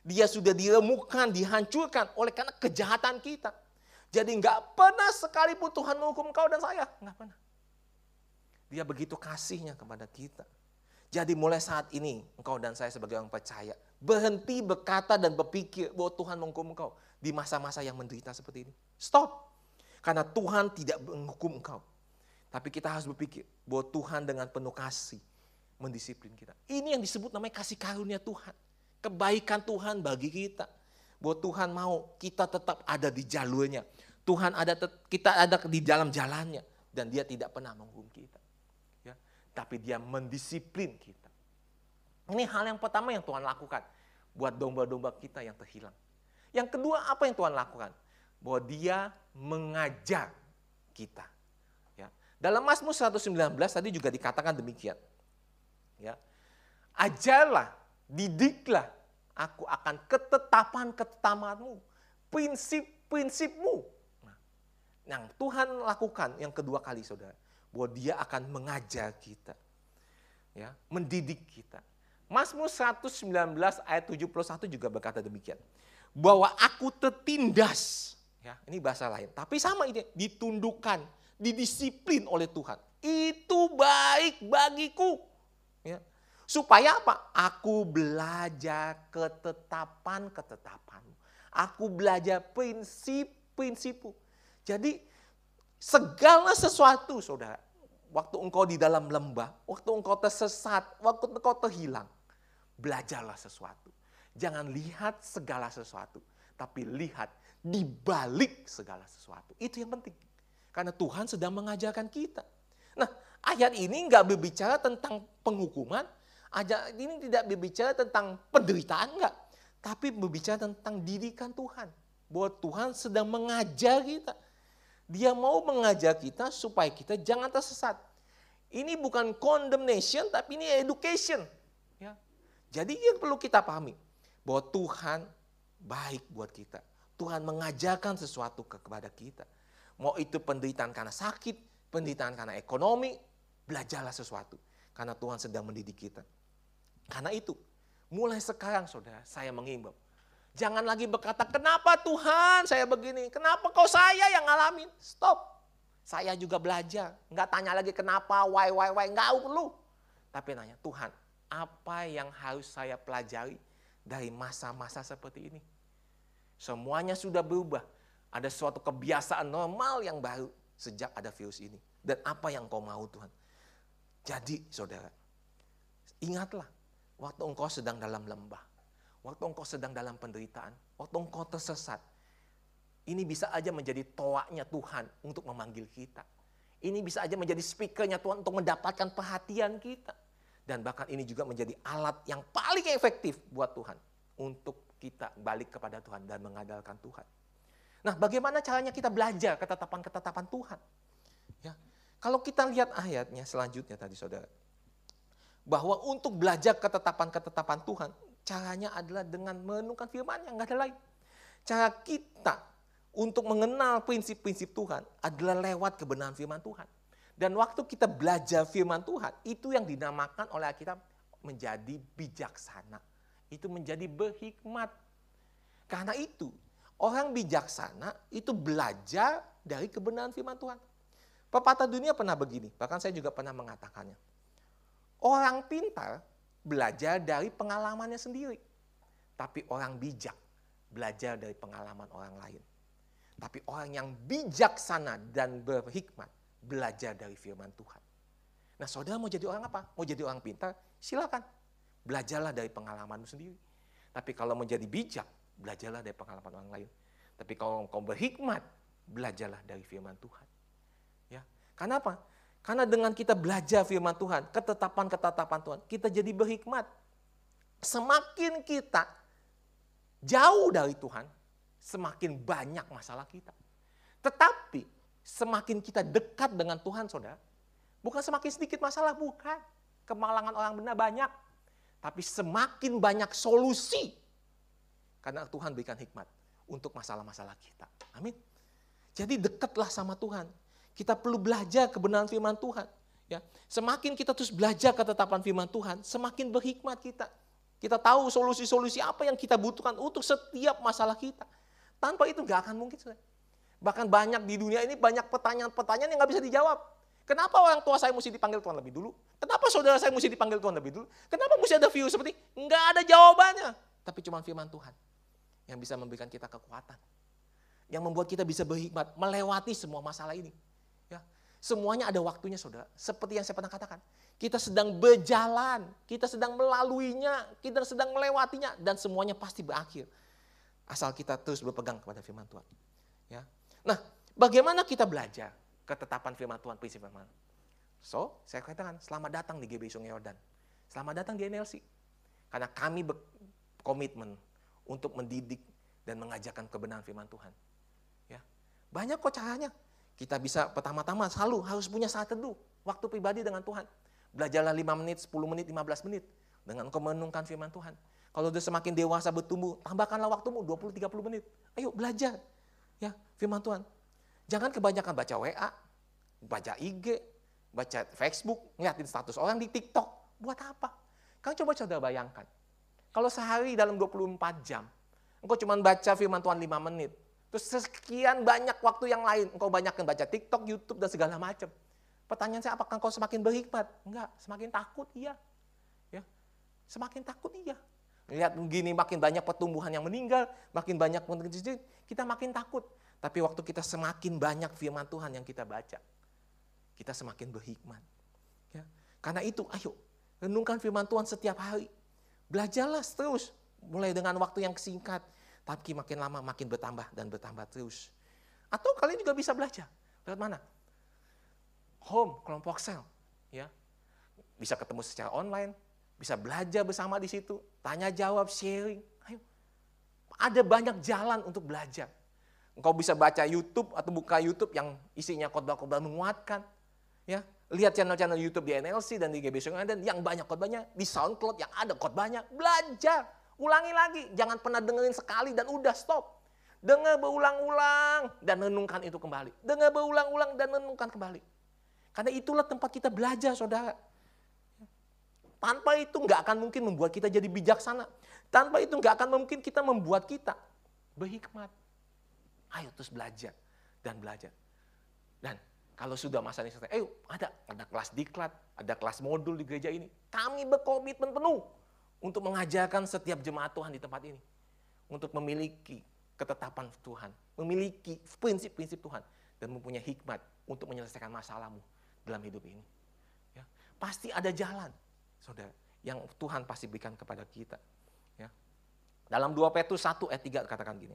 Dia sudah diremukan, dihancurkan oleh karena kejahatan kita. Jadi nggak pernah sekalipun Tuhan menghukum kau dan saya. Nggak pernah. Dia begitu kasihnya kepada kita. Jadi mulai saat ini engkau dan saya sebagai orang percaya Berhenti berkata dan berpikir bahwa Tuhan menghukum engkau di masa-masa yang menderita seperti ini. Stop. Karena Tuhan tidak menghukum engkau. Tapi kita harus berpikir bahwa Tuhan dengan penuh kasih mendisiplin kita. Ini yang disebut namanya kasih karunia Tuhan. Kebaikan Tuhan bagi kita. Bahwa Tuhan mau kita tetap ada di jalurnya. Tuhan ada kita ada di dalam jalannya dan dia tidak pernah menghukum kita. Tapi dia mendisiplin kita. Ini hal yang pertama yang Tuhan lakukan buat domba-domba kita yang terhilang. Yang kedua apa yang Tuhan lakukan? Bahwa dia mengajar kita. Ya. Dalam Mazmur 119 tadi juga dikatakan demikian. Ya. Ajarlah, didiklah, aku akan ketetapan-ketetapanmu, prinsip-prinsipmu. Nah, yang Tuhan lakukan yang kedua kali saudara, bahwa dia akan mengajar kita. Ya, mendidik kita. Mazmur 119 ayat 71 juga berkata demikian. Bahwa aku tertindas. Ya, ini bahasa lain. Tapi sama ini, ditundukkan, didisiplin oleh Tuhan. Itu baik bagiku. Ya. Supaya apa? Aku belajar ketetapan-ketetapanmu. Aku belajar prinsip-prinsipmu. Jadi segala sesuatu saudara. Waktu engkau di dalam lembah, waktu engkau tersesat, waktu engkau terhilang belajarlah sesuatu. Jangan lihat segala sesuatu, tapi lihat di balik segala sesuatu. Itu yang penting. Karena Tuhan sedang mengajarkan kita. Nah, ayat ini nggak berbicara tentang penghukuman, ayat ini tidak berbicara tentang penderitaan enggak, tapi berbicara tentang didikan Tuhan. Bahwa Tuhan sedang mengajar kita. Dia mau mengajar kita supaya kita jangan tersesat. Ini bukan condemnation, tapi ini education. Jadi yang perlu kita pahami bahwa Tuhan baik buat kita. Tuhan mengajarkan sesuatu kepada kita. Mau itu penderitaan karena sakit, penderitaan karena ekonomi, belajarlah sesuatu. Karena Tuhan sedang mendidik kita. Karena itu, mulai sekarang saudara, saya mengimbau. Jangan lagi berkata, kenapa Tuhan saya begini? Kenapa kau saya yang ngalamin? Stop. Saya juga belajar. Nggak tanya lagi kenapa, why, why, why. Nggak perlu. Tapi nanya, Tuhan apa yang harus saya pelajari dari masa-masa seperti ini. Semuanya sudah berubah. Ada suatu kebiasaan normal yang baru sejak ada virus ini. Dan apa yang kau mau Tuhan? Jadi saudara, ingatlah waktu engkau sedang dalam lembah. Waktu engkau sedang dalam penderitaan. Waktu engkau tersesat. Ini bisa aja menjadi toaknya Tuhan untuk memanggil kita. Ini bisa aja menjadi speakernya Tuhan untuk mendapatkan perhatian kita. Dan bahkan ini juga menjadi alat yang paling efektif buat Tuhan. Untuk kita balik kepada Tuhan dan mengandalkan Tuhan. Nah, bagaimana caranya kita belajar ketetapan-ketetapan Tuhan? Ya. Kalau kita lihat ayatnya selanjutnya tadi Saudara. Bahwa untuk belajar ketetapan-ketetapan Tuhan, caranya adalah dengan menenungkan firman yang nggak ada lain. Cara kita untuk mengenal prinsip-prinsip Tuhan adalah lewat kebenaran firman Tuhan. Dan waktu kita belajar firman Tuhan, itu yang dinamakan oleh kita menjadi bijaksana. Itu menjadi berhikmat. Karena itu, orang bijaksana itu belajar dari kebenaran firman Tuhan. Pepatah dunia pernah begini, bahkan saya juga pernah mengatakannya. Orang pintar belajar dari pengalamannya sendiri. Tapi orang bijak belajar dari pengalaman orang lain. Tapi orang yang bijaksana dan berhikmat belajar dari firman Tuhan. Nah saudara mau jadi orang apa? Mau jadi orang pintar? Silakan. Belajarlah dari pengalamanmu sendiri. Tapi kalau mau jadi bijak, belajarlah dari pengalaman orang lain. Tapi kalau kau berhikmat, belajarlah dari firman Tuhan. Ya, Karena apa? Karena dengan kita belajar firman Tuhan, ketetapan-ketetapan Tuhan, kita jadi berhikmat. Semakin kita jauh dari Tuhan, semakin banyak masalah kita. Tetapi semakin kita dekat dengan Tuhan, saudara, bukan semakin sedikit masalah, bukan. Kemalangan orang benar banyak. Tapi semakin banyak solusi. Karena Tuhan berikan hikmat untuk masalah-masalah kita. Amin. Jadi dekatlah sama Tuhan. Kita perlu belajar kebenaran firman Tuhan. Ya, semakin kita terus belajar ketetapan firman Tuhan, semakin berhikmat kita. Kita tahu solusi-solusi apa yang kita butuhkan untuk setiap masalah kita. Tanpa itu nggak akan mungkin. Bahkan banyak di dunia ini banyak pertanyaan-pertanyaan yang nggak bisa dijawab. Kenapa orang tua saya mesti dipanggil Tuhan lebih dulu? Kenapa saudara saya mesti dipanggil Tuhan lebih dulu? Kenapa mesti ada view seperti nggak ada jawabannya? Tapi cuma firman Tuhan yang bisa memberikan kita kekuatan. Yang membuat kita bisa berhikmat melewati semua masalah ini. Ya, Semuanya ada waktunya saudara. Seperti yang saya pernah katakan. Kita sedang berjalan, kita sedang melaluinya, kita sedang melewatinya, dan semuanya pasti berakhir. Asal kita terus berpegang kepada firman Tuhan. Ya. Nah, bagaimana kita belajar ketetapan firman Tuhan, prinsip firman? So, saya katakan, selamat datang di GBI Sungai Yordan. Selamat datang di NLC. Karena kami berkomitmen untuk mendidik dan mengajarkan kebenaran firman Tuhan. Ya. Banyak kok caranya. Kita bisa pertama-tama selalu harus punya saat teduh, waktu pribadi dengan Tuhan. Belajarlah 5 menit, 10 menit, 15 menit. Dengan kau menungkan firman Tuhan. Kalau sudah semakin dewasa bertumbuh, tambahkanlah waktumu 20-30 menit. Ayo belajar. Ya, firman Tuhan. Jangan kebanyakan baca WA, baca IG, baca Facebook, ngeliatin status orang di TikTok. Buat apa? Kau coba coba bayangkan. Kalau sehari dalam 24 jam, engkau cuma baca firman Tuhan 5 menit. Terus sekian banyak waktu yang lain, engkau banyakkan baca TikTok, YouTube, dan segala macam. Pertanyaan saya, apakah kau semakin berhikmat? Enggak, semakin takut iya. Ya, semakin takut iya. Lihat begini makin banyak pertumbuhan yang meninggal, makin banyak kita makin takut. Tapi waktu kita semakin banyak firman Tuhan yang kita baca, kita semakin berhikmat. Ya. Karena itu, ayo renungkan firman Tuhan setiap hari. Belajarlah terus, mulai dengan waktu yang singkat, tapi makin lama makin bertambah dan bertambah terus. Atau kalian juga bisa belajar. Lewat mana? home, kelompok sel, ya. Bisa ketemu secara online, bisa belajar bersama di situ, tanya jawab, sharing. Ayo. Ada banyak jalan untuk belajar. Engkau bisa baca YouTube atau buka YouTube yang isinya khotbah-khotbah menguatkan. Ya, lihat channel-channel YouTube di NLC dan di GBC dan yang banyak khotbahnya, di SoundCloud yang ada khotbahnya, belajar. Ulangi lagi, jangan pernah dengerin sekali dan udah stop. Dengar berulang-ulang dan renungkan itu kembali. Dengar berulang-ulang dan renungkan kembali. Karena itulah tempat kita belajar, saudara. Tanpa itu nggak akan mungkin membuat kita jadi bijaksana. Tanpa itu nggak akan mungkin kita membuat kita berhikmat. Ayo terus belajar dan belajar. Dan kalau sudah masa ini selesai, ayo ada ada kelas diklat, ada kelas modul di gereja ini. Kami berkomitmen penuh untuk mengajarkan setiap jemaat Tuhan di tempat ini. Untuk memiliki ketetapan Tuhan, memiliki prinsip-prinsip Tuhan, dan mempunyai hikmat untuk menyelesaikan masalahmu dalam hidup ini. Ya, pasti ada jalan, saudara, yang Tuhan pasti berikan kepada kita. Ya. Dalam 2 Petrus 1 ayat 3 katakan gini,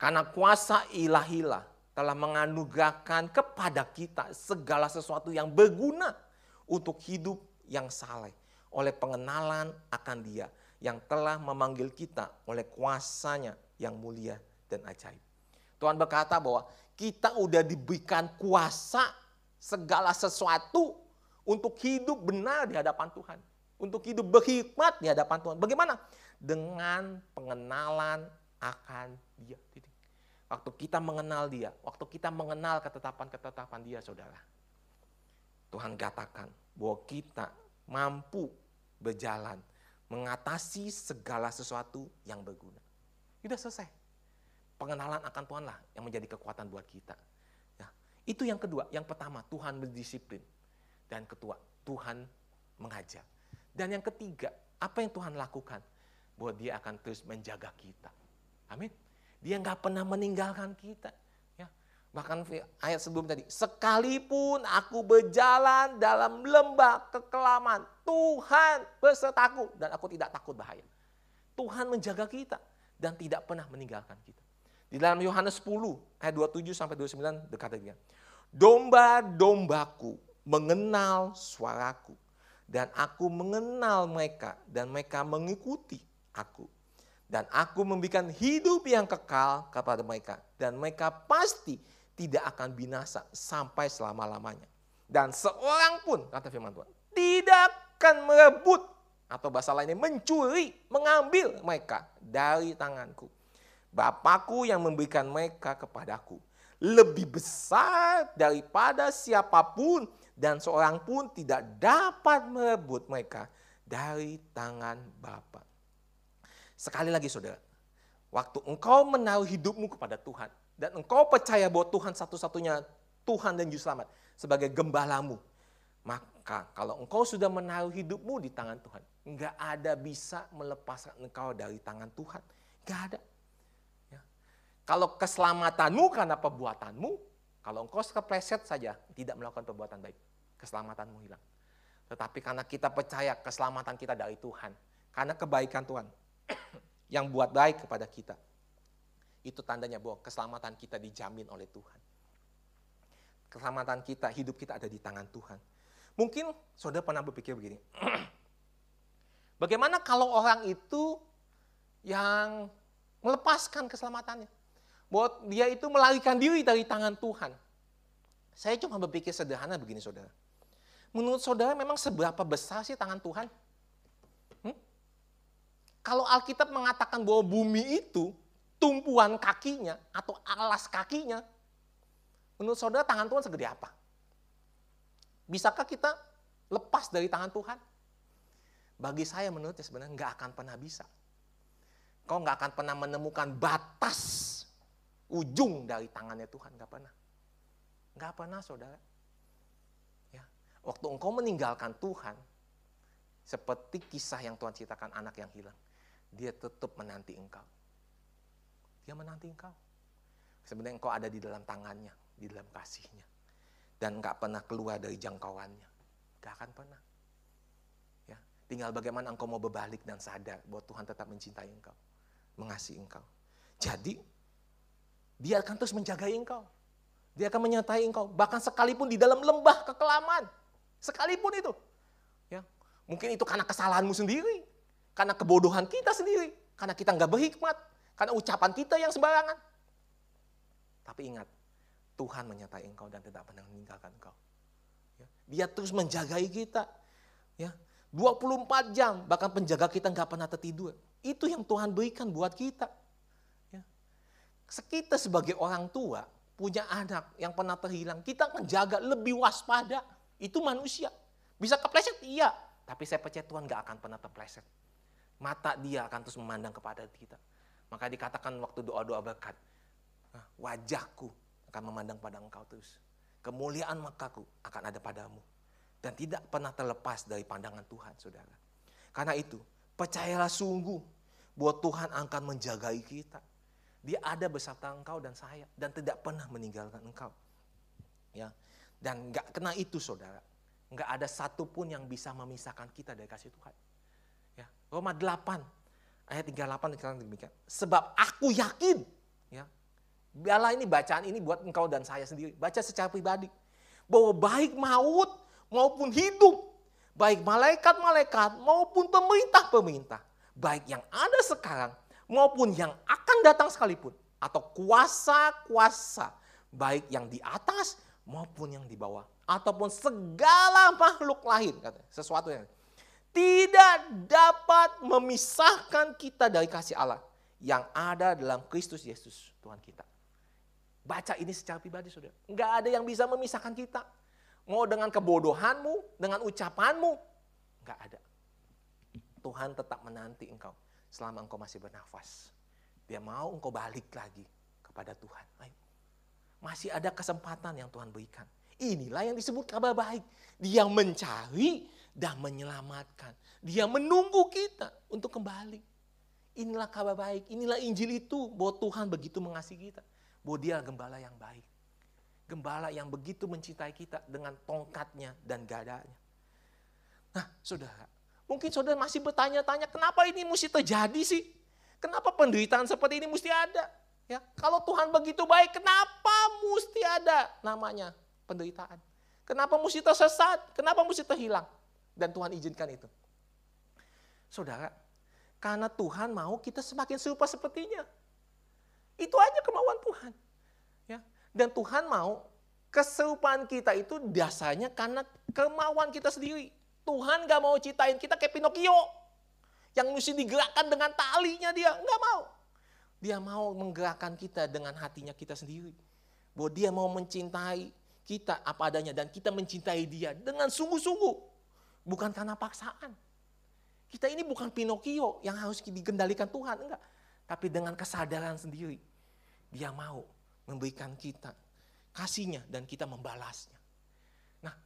karena kuasa ilahilah telah menganugerahkan kepada kita segala sesuatu yang berguna untuk hidup yang saleh oleh pengenalan akan dia yang telah memanggil kita oleh kuasanya yang mulia dan ajaib. Tuhan berkata bahwa kita udah diberikan kuasa segala sesuatu untuk hidup benar di hadapan Tuhan. Untuk hidup berhikmat di hadapan Tuhan. Bagaimana? Dengan pengenalan akan dia. Waktu kita mengenal dia, waktu kita mengenal ketetapan-ketetapan dia saudara. Tuhan katakan bahwa kita mampu berjalan mengatasi segala sesuatu yang berguna. Sudah selesai. Pengenalan akan Tuhan lah yang menjadi kekuatan buat kita. Ya, itu yang kedua. Yang pertama, Tuhan berdisiplin. Dan kedua, Tuhan mengajar. Dan yang ketiga, apa yang Tuhan lakukan? Bahwa dia akan terus menjaga kita. Amin. Dia nggak pernah meninggalkan kita. Bahkan ayat sebelum tadi, sekalipun aku berjalan dalam lembah kekelaman, Tuhan besertaku dan aku tidak takut bahaya. Tuhan menjaga kita dan tidak pernah meninggalkan kita. Di dalam Yohanes 10 ayat 27 sampai 29 berkata dia, Domba-dombaku mengenal suaraku dan aku mengenal mereka dan mereka mengikuti aku. Dan aku memberikan hidup yang kekal kepada mereka dan mereka pasti tidak akan binasa sampai selama-lamanya. Dan seorang pun, kata firman Tuhan, tidak akan merebut atau bahasa lainnya mencuri, mengambil mereka dari tanganku. Bapakku yang memberikan mereka kepadaku lebih besar daripada siapa pun dan seorang pun tidak dapat merebut mereka dari tangan Bapa. Sekali lagi saudara, waktu engkau menaruh hidupmu kepada Tuhan, dan engkau percaya bahwa Tuhan satu-satunya Tuhan dan Juru sebagai gembalamu, maka kalau engkau sudah menaruh hidupmu di tangan Tuhan, enggak ada bisa melepaskan engkau dari tangan Tuhan. Enggak ada. Ya. Kalau keselamatanmu karena perbuatanmu, kalau engkau kepleset saja tidak melakukan perbuatan baik, keselamatanmu hilang. Tetapi karena kita percaya keselamatan kita dari Tuhan, karena kebaikan Tuhan yang buat baik kepada kita, itu tandanya bahwa keselamatan kita dijamin oleh Tuhan. Keselamatan kita, hidup kita ada di tangan Tuhan. Mungkin saudara pernah berpikir begini, bagaimana kalau orang itu yang melepaskan keselamatannya? Bahwa dia itu melarikan diri dari tangan Tuhan. Saya cuma berpikir sederhana begini saudara. Menurut saudara memang seberapa besar sih tangan Tuhan? Hmm? Kalau Alkitab mengatakan bahwa bumi itu tumpuan kakinya atau alas kakinya, menurut saudara tangan Tuhan segede apa? Bisakah kita lepas dari tangan Tuhan? Bagi saya menurutnya sebenarnya nggak akan pernah bisa. Kau nggak akan pernah menemukan batas ujung dari tangannya Tuhan, nggak pernah. Nggak pernah saudara. Ya. Waktu engkau meninggalkan Tuhan, seperti kisah yang Tuhan ceritakan anak yang hilang, dia tetap menanti engkau. Dia menanti engkau. Sebenarnya engkau ada di dalam tangannya, di dalam kasihnya. Dan enggak pernah keluar dari jangkauannya. Enggak akan pernah. Ya, tinggal bagaimana engkau mau berbalik dan sadar bahwa Tuhan tetap mencintai engkau. Mengasihi engkau. Jadi, dia akan terus menjaga engkau. Dia akan menyertai engkau. Bahkan sekalipun di dalam lembah kekelaman. Sekalipun itu. Ya, mungkin itu karena kesalahanmu sendiri. Karena kebodohan kita sendiri. Karena kita nggak berhikmat karena ucapan kita yang sembarangan. Tapi ingat, Tuhan menyertai engkau dan tidak pernah meninggalkan engkau. Ya, dia terus menjagai kita. Ya, 24 jam, bahkan penjaga kita nggak pernah tertidur. Itu yang Tuhan berikan buat kita. Ya. Kita sebagai orang tua, punya anak yang pernah terhilang, kita akan jaga lebih waspada. Itu manusia. Bisa kepleset? Iya. Tapi saya percaya Tuhan nggak akan pernah terpleset. Mata dia akan terus memandang kepada kita. Maka dikatakan waktu doa-doa berkat, nah, wajahku akan memandang pada engkau terus. Kemuliaan makaku akan ada padamu. Dan tidak pernah terlepas dari pandangan Tuhan, saudara. Karena itu, percayalah sungguh bahwa Tuhan akan menjagai kita. Dia ada beserta engkau dan saya dan tidak pernah meninggalkan engkau. Ya. Dan nggak kena itu saudara. Nggak ada satupun yang bisa memisahkan kita dari kasih Tuhan. Ya. Roma 8 ayat 38 dikatakan demikian. Sebab aku yakin, ya. Biarlah ini bacaan ini buat engkau dan saya sendiri. Baca secara pribadi. Bahwa baik maut maupun hidup, baik malaikat-malaikat maupun pemerintah-pemerintah, baik yang ada sekarang maupun yang akan datang sekalipun, atau kuasa-kuasa baik yang di atas maupun yang di bawah ataupun segala makhluk lain sesuatu yang tidak dapat memisahkan kita dari kasih Allah yang ada dalam Kristus Yesus Tuhan kita. Baca ini secara pribadi saudara. Enggak ada yang bisa memisahkan kita. Mau dengan kebodohanmu, dengan ucapanmu, enggak ada. Tuhan tetap menanti engkau selama engkau masih bernafas. Dia mau engkau balik lagi kepada Tuhan. Ayo. Masih ada kesempatan yang Tuhan berikan. Inilah yang disebut kabar baik. Dia mencari dan menyelamatkan. Dia menunggu kita untuk kembali. Inilah kabar baik, inilah Injil itu bahwa Tuhan begitu mengasihi kita. Bahwa dia gembala yang baik. Gembala yang begitu mencintai kita dengan tongkatnya dan gadanya. Nah saudara, mungkin saudara masih bertanya-tanya kenapa ini mesti terjadi sih? Kenapa penderitaan seperti ini mesti ada? Ya, kalau Tuhan begitu baik, kenapa mesti ada namanya penderitaan? Kenapa mesti tersesat? Kenapa mesti terhilang? Dan Tuhan izinkan itu. Saudara, karena Tuhan mau kita semakin serupa sepertinya. Itu aja kemauan Tuhan. Ya. Dan Tuhan mau keserupaan kita itu dasarnya karena kemauan kita sendiri. Tuhan gak mau ciptain kita kayak Pinocchio. Yang mesti digerakkan dengan talinya dia. Gak mau. Dia mau menggerakkan kita dengan hatinya kita sendiri. Bahwa dia mau mencintai kita apa adanya. Dan kita mencintai dia dengan sungguh-sungguh. Bukan karena paksaan. Kita ini bukan Pinocchio yang harus dikendalikan Tuhan, enggak. Tapi dengan kesadaran sendiri. Dia mau memberikan kita kasihnya dan kita membalasnya. Nah,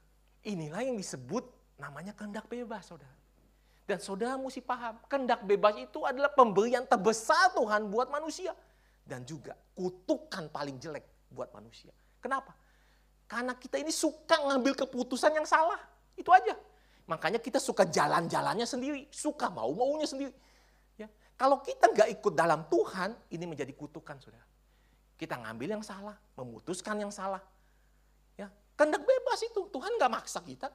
inilah yang disebut namanya kehendak bebas, saudara. Dan saudara mesti paham, kehendak bebas itu adalah pemberian terbesar Tuhan buat manusia. Dan juga kutukan paling jelek buat manusia. Kenapa? Karena kita ini suka ngambil keputusan yang salah. Itu aja. Makanya kita suka jalan-jalannya sendiri, suka mau-maunya sendiri. Ya. Kalau kita nggak ikut dalam Tuhan, ini menjadi kutukan, saudara. Kita ngambil yang salah, memutuskan yang salah. Ya, kehendak bebas itu, Tuhan nggak maksa kita.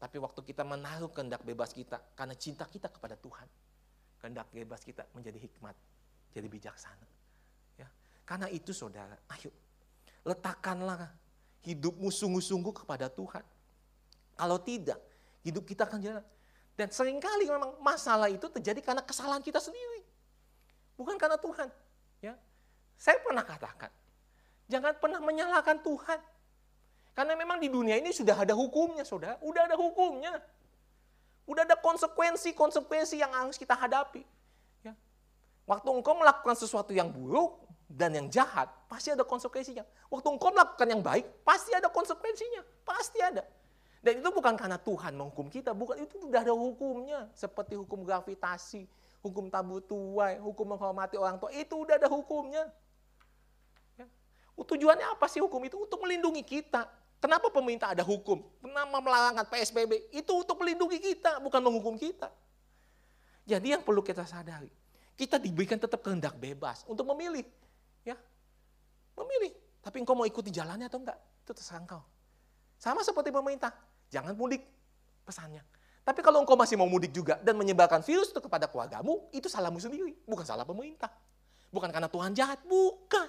Tapi waktu kita menaruh kehendak bebas kita, karena cinta kita kepada Tuhan, kehendak bebas kita menjadi hikmat, jadi bijaksana. Ya. Karena itu saudara, ayo letakkanlah hidupmu sungguh-sungguh kepada Tuhan. Kalau tidak, hidup kita akan jalan. Dan sering kali memang masalah itu terjadi karena kesalahan kita sendiri. Bukan karena Tuhan. Ya. Saya pernah katakan, jangan pernah menyalahkan Tuhan. Karena memang di dunia ini sudah ada hukumnya, saudara. Udah ada hukumnya. Udah ada konsekuensi-konsekuensi yang harus kita hadapi. Ya. Waktu engkau melakukan sesuatu yang buruk dan yang jahat, pasti ada konsekuensinya. Waktu engkau melakukan yang baik, pasti ada konsekuensinya. Pasti ada. Dan itu bukan karena Tuhan menghukum kita, bukan itu sudah ada hukumnya. Seperti hukum gravitasi, hukum tabu tuai, hukum menghormati orang tua, itu udah ada hukumnya. Ya. Tujuannya apa sih hukum itu? Untuk melindungi kita. Kenapa pemerintah ada hukum? Kenapa melarangkan PSBB? Itu untuk melindungi kita, bukan menghukum kita. Jadi yang perlu kita sadari, kita diberikan tetap kehendak bebas untuk memilih. ya Memilih. Tapi engkau mau ikuti jalannya atau enggak? Itu terserah engkau. Sama seperti pemerintah. Jangan mudik pesannya. Tapi kalau engkau masih mau mudik juga dan menyebarkan virus itu kepada keluargamu, itu salahmu sendiri, bukan salah pemerintah. Bukan karena Tuhan jahat, bukan.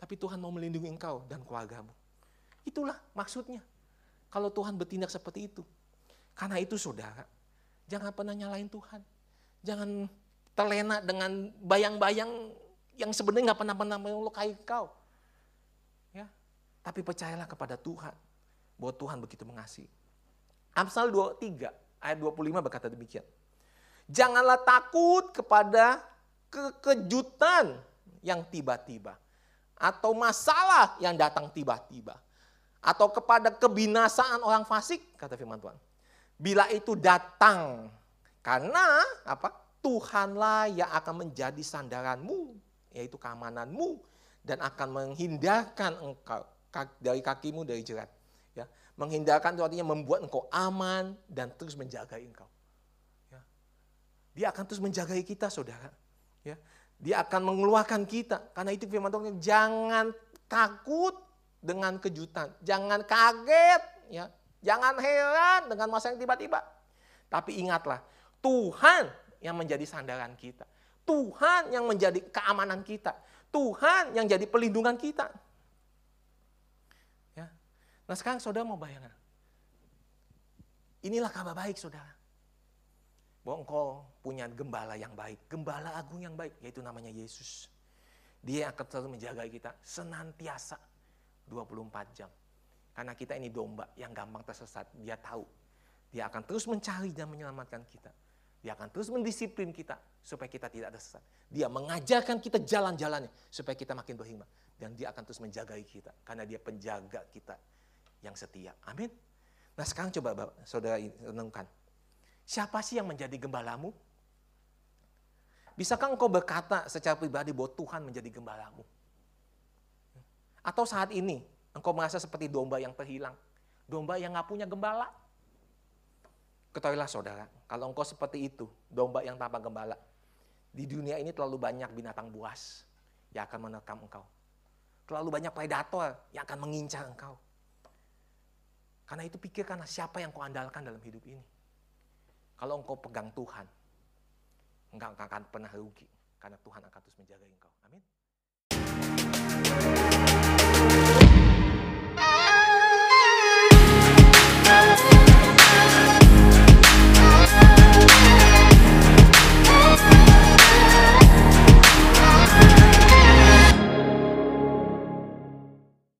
Tapi Tuhan mau melindungi engkau dan keluargamu. Itulah maksudnya. Kalau Tuhan bertindak seperti itu. Karena itu saudara, jangan pernah nyalain Tuhan. Jangan terlena dengan bayang-bayang yang sebenarnya nggak pernah-pernah melukai kau. Ya, tapi percayalah kepada Tuhan bahwa Tuhan begitu mengasihi. Amsal 23 ayat 25 berkata demikian. Janganlah takut kepada kekejutan yang tiba-tiba atau masalah yang datang tiba-tiba atau kepada kebinasaan orang fasik kata firman Tuhan. Bila itu datang karena apa? Tuhanlah yang akan menjadi sandaranmu, yaitu keamananmu dan akan menghindarkan engkau dari kakimu dari jerat. Menghindarkan itu artinya membuat engkau aman dan terus menjaga engkau. Ya. Dia akan terus menjaga kita, saudara. Ya. Dia akan mengeluarkan kita. Karena itu firman Tuhan, jangan takut dengan kejutan. Jangan kaget. ya Jangan heran dengan masa yang tiba-tiba. Tapi ingatlah, Tuhan yang menjadi sandaran kita. Tuhan yang menjadi keamanan kita. Tuhan yang jadi pelindungan kita. Nah sekarang saudara mau bayangkan. Inilah kabar baik saudara. Bahwa engkau punya gembala yang baik. Gembala agung yang baik. Yaitu namanya Yesus. Dia akan selalu menjaga kita senantiasa 24 jam. Karena kita ini domba yang gampang tersesat. Dia tahu. Dia akan terus mencari dan menyelamatkan kita. Dia akan terus mendisiplin kita supaya kita tidak tersesat. Dia mengajarkan kita jalan-jalannya supaya kita makin beriman. Dan dia akan terus menjaga kita. Karena dia penjaga kita yang setia. Amin. Nah sekarang coba saudara renungkan. Siapa sih yang menjadi gembalamu? Bisakah engkau berkata secara pribadi bahwa Tuhan menjadi gembalamu? Atau saat ini engkau merasa seperti domba yang terhilang. Domba yang nggak punya gembala. Ketahuilah saudara, kalau engkau seperti itu, domba yang tanpa gembala, di dunia ini terlalu banyak binatang buas yang akan menerkam engkau. Terlalu banyak predator yang akan mengincar engkau. Karena itu pikirkanlah siapa yang kau andalkan dalam hidup ini. Kalau engkau pegang Tuhan, engkau akan pernah rugi. Karena Tuhan akan terus menjaga engkau. Amin.